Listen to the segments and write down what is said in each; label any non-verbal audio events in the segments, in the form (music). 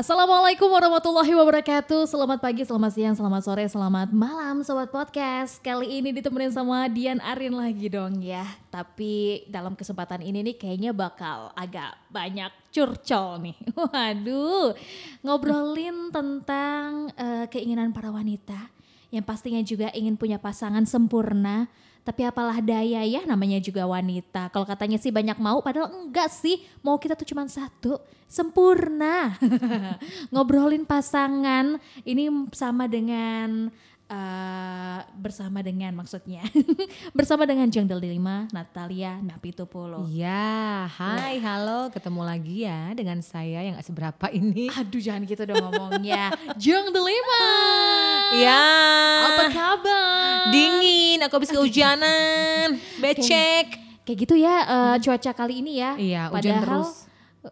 Assalamualaikum warahmatullahi wabarakatuh. Selamat pagi, selamat siang, selamat sore, selamat malam Sobat Podcast. Kali ini ditemenin sama Dian Arin lagi dong ya. Tapi dalam kesempatan ini nih kayaknya bakal agak banyak curcol nih. (laughs) Waduh Ngobrolin tentang uh, keinginan para wanita Yang pastinya juga ingin punya pasangan sempurna tapi apalah daya ya namanya juga wanita. Kalau katanya sih banyak mau padahal enggak sih. Mau kita tuh cuma satu, sempurna. (laughs) Ngobrolin pasangan ini sama dengan Uh, bersama dengan maksudnya (laughs) bersama dengan Jeng Delima Natalia Napitupolo. Iya, hai, halo, ketemu lagi ya dengan saya yang gak seberapa ini. Aduh, jangan gitu dong ngomongnya. (laughs) Jeng Delima. Ya. Dingin, aku habis kehujanan. Becek. Kayak, kayak gitu ya uh, cuaca kali ini ya. Iya, hujan Padahal, terus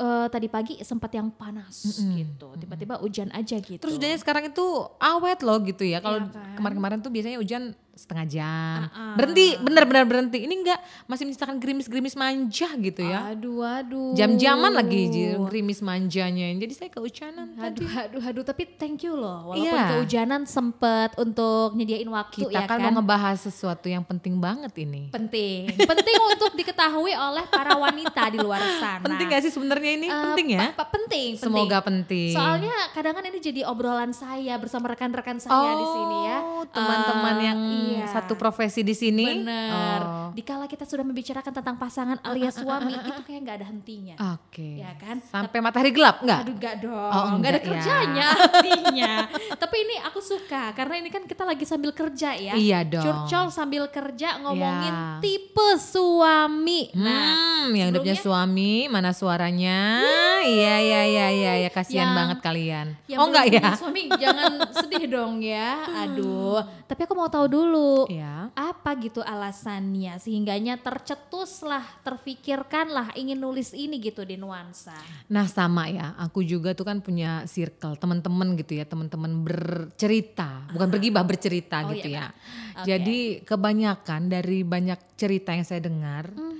uh, tadi pagi sempat yang panas mm -hmm. gitu. Tiba-tiba hujan aja gitu. Terus hujannya sekarang itu awet loh gitu ya. Kalau iya kan? kemarin-kemarin tuh biasanya hujan setengah jam. Uh -uh. Berhenti, benar-benar berhenti. Ini enggak masih menyisakan gerimis-gerimis manja gitu ya. Aduh, aduh. Jam-jaman lagi gerimis manjanya. Jadi saya kehujanan aduh, tadi. Aduh, aduh, tapi thank you loh. Walaupun yeah. kehujanan sempet untuk nyediain waktu Kita ya kan, kan mau ngebahas sesuatu yang penting banget ini. Penting. penting untuk diketahui oleh para wanita di luar sana. Penting gak sih sebenarnya ini? Uh, penting ya? penting, Semoga penting. Soalnya kadang kan ini jadi obrolan saya bersama rekan-rekan saya oh, di sini ya. Teman-teman uh, yang iya. Satu profesi di sini. Bener. Oh. Dikala kita sudah membicarakan tentang pasangan alias suami (laughs) itu kayak nggak ada hentinya. Oke. Okay. Ya kan? Sampai Tapi, matahari gelap nggak? Aduh nggak dong. Oh, nggak ada ya. kerjanya artinya. (laughs) Tapi ini aku suka karena ini kan kita lagi sambil kerja ya. Iya dong. Curcol sambil kerja ngomongin ya. tipe suami. Nah, hmm, yang hidupnya suami mana suaranya? Iya iya iya iya ya kasihan banget kalian. oh enggak ya? Suami jangan (laughs) sedih dong ya. Aduh. Tapi aku mau tahu dulu. Iya. Apa gitu alasannya sehingganya tercetuslah, terfikirkanlah ingin nulis ini gitu di nuansa. Nah, sama ya. Aku juga tuh kan punya circle teman-teman gitu ya, teman-teman bercerita, bukan uh bergibah bercerita oh, gitu iya. ya. Okay. Jadi kebanyakan dari banyak cerita yang saya dengar uh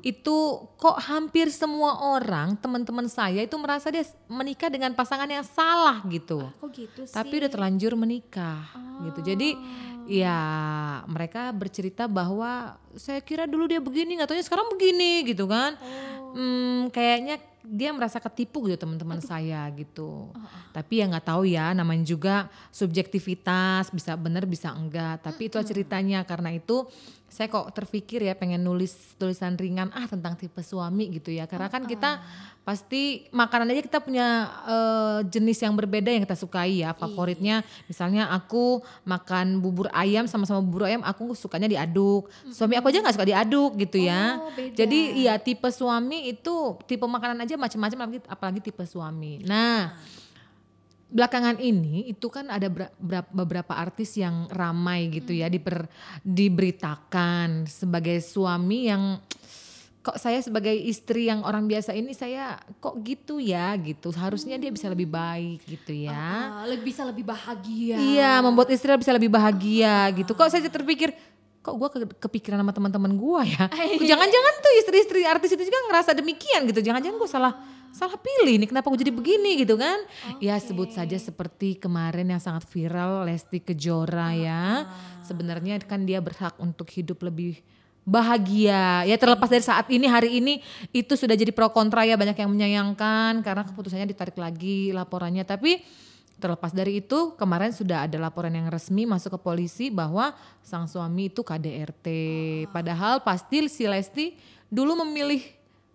itu kok hampir semua orang teman-teman saya itu merasa dia menikah dengan pasangan yang salah gitu. Ah, gitu sih? Tapi udah terlanjur menikah oh. gitu. Jadi ya mereka bercerita bahwa saya kira dulu dia begini, nggak taunya sekarang begini gitu kan. Oh. Hmm, kayaknya dia merasa ketipu gitu teman-teman saya gitu. Uh. Tapi ya nggak tahu ya namanya juga subjektivitas bisa benar bisa enggak. Tapi itu ceritanya karena itu saya kok terpikir ya pengen nulis tulisan ringan ah tentang tipe suami gitu ya. Karena kan kita pasti makanan aja kita punya uh, jenis yang berbeda yang kita sukai ya. Favoritnya iya. misalnya aku makan bubur ayam sama-sama bubur ayam aku sukanya diaduk. Suami aku aja nggak suka diaduk gitu ya. Oh, beda. Jadi iya tipe suami itu tipe makanan aja macam-macam apalagi, apalagi tipe suami. Nah, belakangan ini itu kan ada beberapa artis yang ramai gitu ya diper, diberitakan sebagai suami yang kok saya sebagai istri yang orang biasa ini saya kok gitu ya gitu. Harusnya dia bisa lebih baik gitu ya. Uh, lebih bisa lebih bahagia. Iya membuat istri bisa lebih bahagia uh. gitu. Kok saya terpikir kok gue ke, kepikiran sama teman-teman gue ya? (laughs) Jangan-jangan tuh istri-istri artis itu juga ngerasa demikian gitu. Jangan-jangan gue salah salah pilih nih kenapa gue jadi begini gitu kan? Okay. ya sebut saja seperti kemarin yang sangat viral Lesti Kejora ya. Ah. sebenarnya kan dia berhak untuk hidup lebih bahagia. Ya terlepas dari saat ini hari ini itu sudah jadi pro kontra ya banyak yang menyayangkan karena keputusannya ditarik lagi laporannya. Tapi terlepas dari itu kemarin sudah ada laporan yang resmi masuk ke polisi bahwa sang suami itu KDRT padahal pasti si Lesti dulu memilih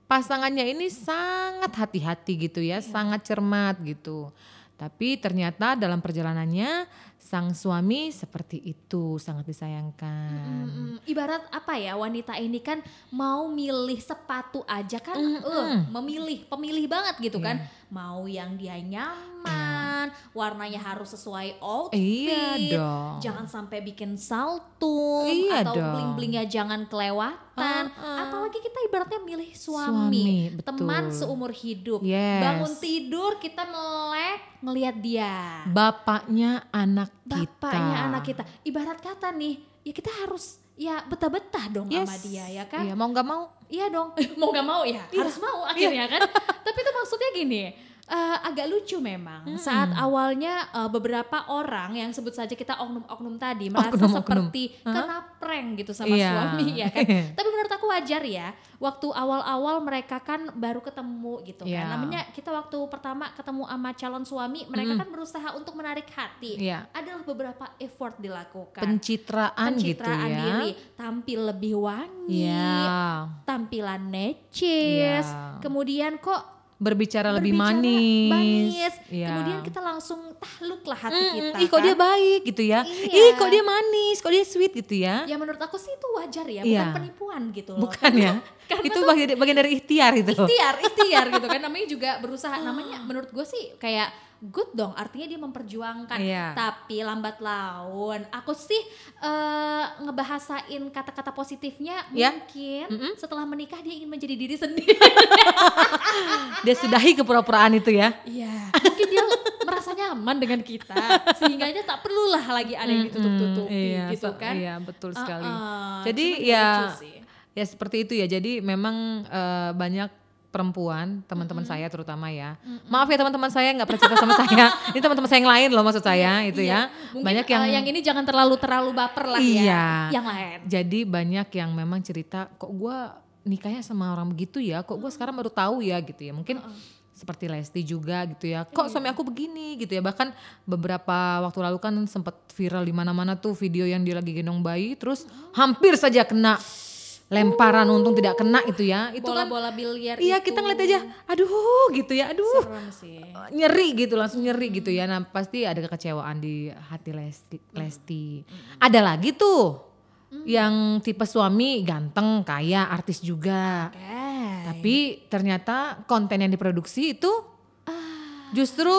pasangannya ini sangat hati-hati gitu ya, ya. sangat cermat gitu. Tapi ternyata dalam perjalanannya sang suami seperti itu sangat disayangkan. Mm, mm, ibarat apa ya wanita ini kan mau milih sepatu aja kan, mm, uh, memilih pemilih banget gitu yeah. kan. Mau yang dia nyaman, yeah. warnanya harus sesuai outfit, iya dong. jangan sampai bikin saltung iya atau bling-blingnya jangan kelewatan. Uh, uh. Apalagi kita ibaratnya milih suami, suami teman seumur hidup. Yes. Bangun tidur kita melek ngelihat dia. Bapaknya anak kita. Bapaknya anak kita. Ibarat kata nih, ya kita harus ya betah-betah dong yes. sama dia ya kan. Iya, mau nggak mau. Iya dong, (laughs) mau nggak mau ya, iya. harus mau akhirnya iya. kan. Tapi itu maksudnya gini, uh, agak lucu memang. Hmm. Saat awalnya uh, beberapa orang yang sebut saja kita oknum-oknum tadi merasa oknum, seperti oknum. kena prank gitu sama yeah. suami ya kan. (laughs) Tapi menurut aku wajar ya. Waktu awal-awal mereka kan baru ketemu gitu yeah. kan. Iya. Namanya kita waktu pertama ketemu sama calon suami, mereka mm. kan berusaha untuk menarik hati. Yeah. Adalah beberapa effort dilakukan. Pencitraan, gitu Pencitraan gitu ya. diri, tampil lebih wangi, yeah. tampilan necis. Yeah. Kemudian kok berbicara, lebih manis. manis. Ya. Kemudian kita langsung tahluk lah hati mm, kita. Ih kok kan? dia baik gitu ya. Iya. Ih kok dia manis, kok dia sweet gitu ya. Ya menurut aku sih itu wajar ya, bukan ya. penipuan gitu loh. Bukan ya. (laughs) itu bagian, bagian dari ikhtiar itu. Ikhtiar, ikhtiar gitu kan. (laughs) Namanya juga berusaha. Namanya menurut gue sih kayak good dong artinya dia memperjuangkan yeah. tapi lambat laun aku sih uh, ngebahasain kata-kata positifnya yeah. mungkin mm -hmm. setelah menikah dia ingin menjadi diri sendiri (laughs) dia sudahi kepura-puraan itu ya iya yeah. mungkin dia merasa nyaman dengan kita sehingga dia tak perlulah lagi ada yang ditutup-tutupi mm -hmm. iya, gitu kan iya betul sekali uh -uh. jadi ya ya seperti itu ya jadi memang uh, banyak perempuan, teman-teman mm -hmm. saya terutama ya. Mm -hmm. Maaf ya teman-teman saya nggak cerita sama saya. (laughs) Ini teman-teman saya yang lain loh maksud saya iya, itu iya. ya. Mungkin, banyak yang uh, yang ini jangan terlalu terlalu baper lah ya. iya. ya. Yang lain. Jadi banyak yang memang cerita kok gue nikahnya sama orang begitu ya, kok gue sekarang baru tahu ya gitu ya. Mungkin uh -uh seperti Lesti juga gitu ya. Kok iya. suami aku begini gitu ya. Bahkan beberapa waktu lalu kan sempat viral di mana-mana tuh video yang dia lagi gendong bayi terus hampir saja kena lemparan untung tidak kena itu ya itu bola, kan bola biliar iya itu. kita ngeliat aja aduh gitu ya aduh sih. nyeri gitu langsung nyeri gitu ya nah pasti ada kekecewaan di hati Lesti Lesti hmm. ada lagi tuh hmm. yang tipe suami ganteng kaya artis juga okay. tapi ternyata konten yang diproduksi itu ah. justru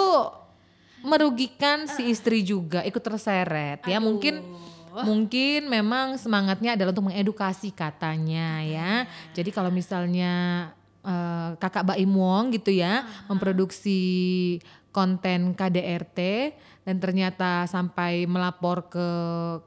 merugikan si istri juga ikut terseret ya mungkin Mungkin memang semangatnya adalah untuk mengedukasi katanya ya. Jadi kalau misalnya uh, kakak Baim Wong gitu ya memproduksi konten KDRT dan ternyata sampai melapor ke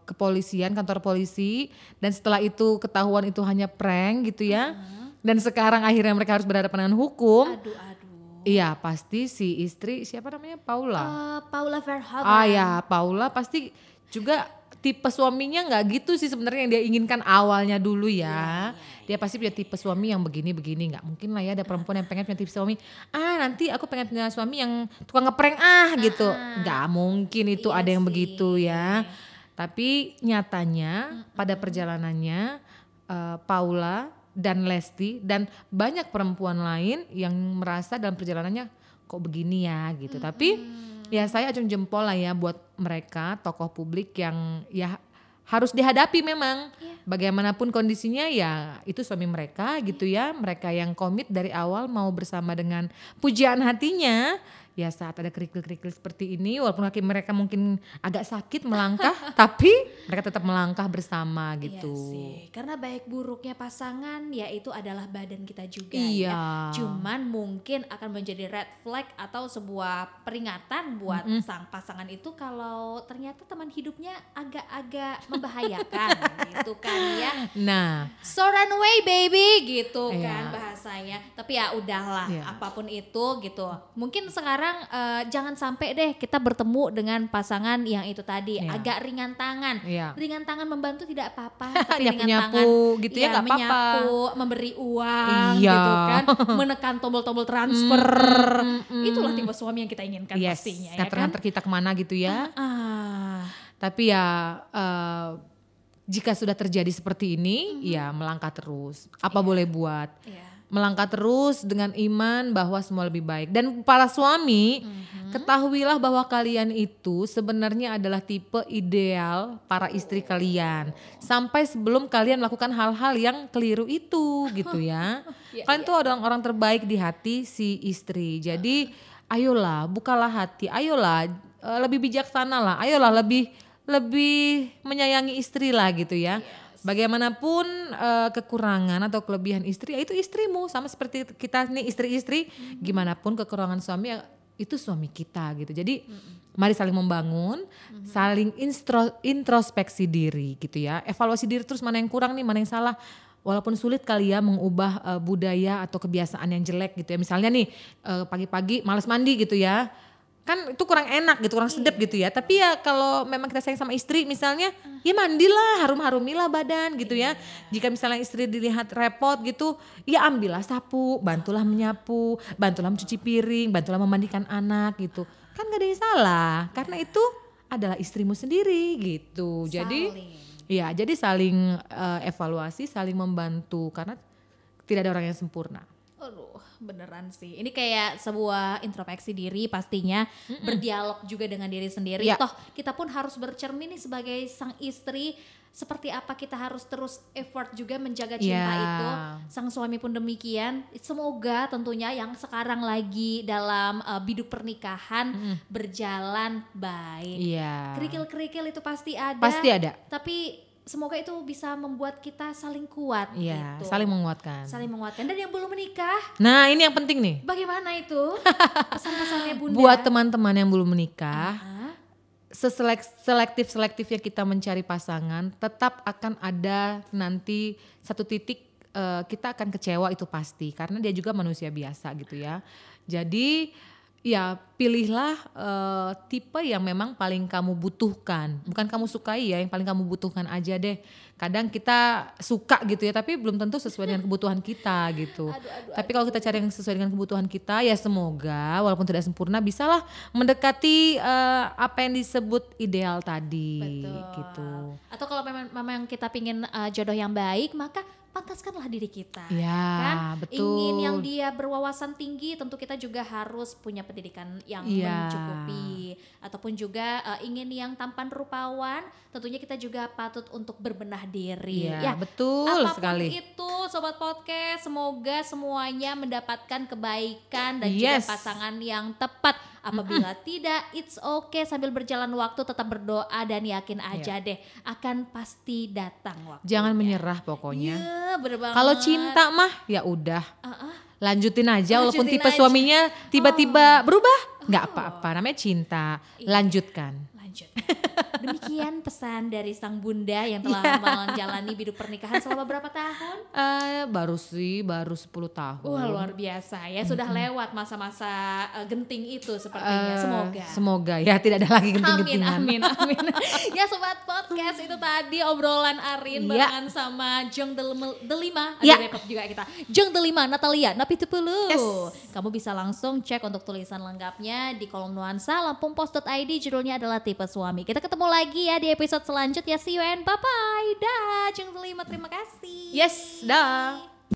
kepolisian kantor polisi dan setelah itu ketahuan itu hanya prank gitu ya. Dan sekarang akhirnya mereka harus berhadapan dengan hukum. Aduh, aduh. Iya pasti si istri siapa namanya Paula. Uh, Paula Verhoeven. Ah ya Paula pasti juga tipe suaminya nggak gitu sih sebenarnya yang dia inginkan awalnya dulu ya. Yeah. Dia pasti punya tipe suami yang begini-begini nggak mungkin lah ya ada perempuan yang pengen punya tipe suami. Ah nanti aku pengen punya suami yang tukang ngeprank ah gitu. Ah. Nggak mungkin itu iya ada yang sih. begitu ya. Tapi nyatanya pada perjalanannya uh, Paula dan Lesti dan banyak perempuan lain yang merasa dalam perjalanannya kok begini ya gitu. Tapi ya saya acung jempol lah ya buat mereka tokoh publik yang ya harus dihadapi memang. Yeah. bagaimanapun kondisinya ya itu suami mereka gitu ya. Mereka yang komit dari awal mau bersama dengan pujian hatinya ya saat ada kerikil-kerikil seperti ini walaupun kaki mereka mungkin agak sakit melangkah (laughs) tapi mereka tetap melangkah bersama iya gitu. Iya sih. Karena baik buruknya pasangan ya itu adalah badan kita juga iya. ya. Cuman mungkin akan menjadi red flag atau sebuah peringatan buat mm -hmm. sang pasangan itu kalau ternyata teman hidupnya agak-agak membahayakan (laughs) gitu kan ya. Nah, so run away baby gitu iya. kan bahasanya. Tapi ya udahlah iya. apa pun itu gitu. Mungkin sekarang sekarang uh, jangan sampai deh kita bertemu dengan pasangan yang itu tadi yeah. agak ringan tangan. Yeah. Ringan tangan membantu tidak apa-apa, (laughs) tapi nyapu, ringan tangan gitu ya, ya apa-apa. memberi uang iya. gitu kan, (laughs) menekan tombol-tombol transfer. Mm, mm, mm, Itulah tipe suami yang kita inginkan yes, pastinya ya kan. kita ke mana gitu ya. Uh, uh. Tapi ya uh, jika sudah terjadi seperti ini, mm -hmm. ya melangkah terus. Apa yeah. boleh buat? Yeah melangkah terus dengan iman bahwa semua lebih baik. Dan para suami, mm-hmm. ketahuilah bahwa kalian itu sebenarnya adalah tipe ideal para istri kalian. Sampai sebelum kalian melakukan hal-hal yang keliru itu gitu ya. (laughs) yeah, kalian yeah. tuh orang orang terbaik di hati si istri. Jadi ayolah bukalah hati, ayolah uh, lebih bijaksana lah, ayolah lebih lebih menyayangi istri lah gitu ya. Yeah bagaimanapun uh, kekurangan atau kelebihan istri ya itu istrimu sama seperti kita nih istri-istri mm-hmm. gimana pun kekurangan suami ya itu suami kita gitu jadi mm-hmm. mari saling membangun mm-hmm. saling instro, introspeksi diri gitu ya evaluasi diri terus mana yang kurang nih mana yang salah walaupun sulit kali ya mengubah uh, budaya atau kebiasaan yang jelek gitu ya. Misalnya nih uh, pagi-pagi males mandi gitu ya kan itu kurang enak gitu, kurang sedap gitu ya. Tapi ya kalau memang kita sayang sama istri misalnya, ya mandilah, harum-harumilah badan gitu ya. Jika misalnya istri dilihat repot gitu, ya ambillah sapu, bantulah menyapu, bantulah mencuci piring, bantulah memandikan anak gitu. Kan gak ada yang salah, karena itu adalah istrimu sendiri gitu. Jadi ya jadi saling uh, evaluasi, saling membantu karena tidak ada orang yang sempurna. Aduh, beneran sih. Ini kayak sebuah introspeksi diri pastinya, Mm-mm. berdialog juga dengan diri sendiri. Ya. Toh kita pun harus bercermin nih sebagai sang istri seperti apa kita harus terus effort juga menjaga cinta yeah. itu. Sang suami pun demikian. Semoga tentunya yang sekarang lagi dalam uh, biduk pernikahan mm. berjalan baik. Yeah. Kerikil-kerikil itu pasti ada. Pasti ada. Tapi semoga itu bisa membuat kita saling kuat Iya, gitu. saling menguatkan. Saling menguatkan. Dan yang belum menikah. Nah, ini yang penting nih. Bagaimana itu? (laughs) Pesan-pesannya Bunda. Buat teman-teman yang belum menikah, uh-huh. seselektif-selektifnya kita mencari pasangan, tetap akan ada nanti satu titik uh, kita akan kecewa itu pasti karena dia juga manusia biasa gitu ya. Jadi ya pilihlah uh, tipe yang memang paling kamu butuhkan. Bukan kamu sukai ya yang paling kamu butuhkan aja deh. Kadang kita suka gitu ya tapi belum tentu sesuai dengan kebutuhan kita gitu. Aduh, aduh, tapi kalau kita cari yang sesuai dengan kebutuhan kita ya semoga walaupun tidak sempurna bisalah mendekati uh, apa yang disebut ideal tadi Betul. gitu. Atau kalau memang memang kita pingin uh, jodoh yang baik maka pantaskanlah diri kita. Ya, kan? betul. Ingin yang dia berwawasan tinggi, tentu kita juga harus punya pendidikan yang ya. mencukupi. Ataupun juga uh, ingin yang tampan rupawan, tentunya kita juga patut untuk berbenah diri. Ya, ya betul apa pun sekali. itu sobat podcast, semoga semuanya mendapatkan kebaikan dan yes. juga pasangan yang tepat Apabila mm-hmm. tidak, it's okay sambil berjalan waktu tetap berdoa dan yakin iya. aja yeah. deh akan pasti datang waktu. Jangan menyerah pokoknya. Yeah, Kalau cinta mah ya udah. Uh-uh. Lanjutin aja Lanjutin walaupun tipe aja. suaminya tiba-tiba oh. berubah, nggak oh. apa-apa namanya cinta. Iya. Lanjutkan. Lanjut. (laughs) Demikian pesan dari sang bunda yang telah yeah. menjalani hidup pernikahan selama berapa tahun? Uh, baru sih, baru 10 tahun. Wah luar biasa ya, sudah mm -hmm. lewat masa-masa uh, genting itu sepertinya, uh, semoga. Semoga ya, tidak ada lagi genting-gentingan. Amin, amin, amin. (laughs) ya sobat podcast itu tadi obrolan Arin yeah. barengan sama Jeng Delima, ada yeah. repot juga kita. Jeng Delima, Natalia, Napi Tupulu. Yes. Kamu bisa langsung cek untuk tulisan lengkapnya di kolom nuansa lampumpos.id judulnya adalah tipe suami. Kita ketemu lagi ya di episode selanjutnya. See you and bye-bye. Dah, Jeng terima kasih. Yes, dah.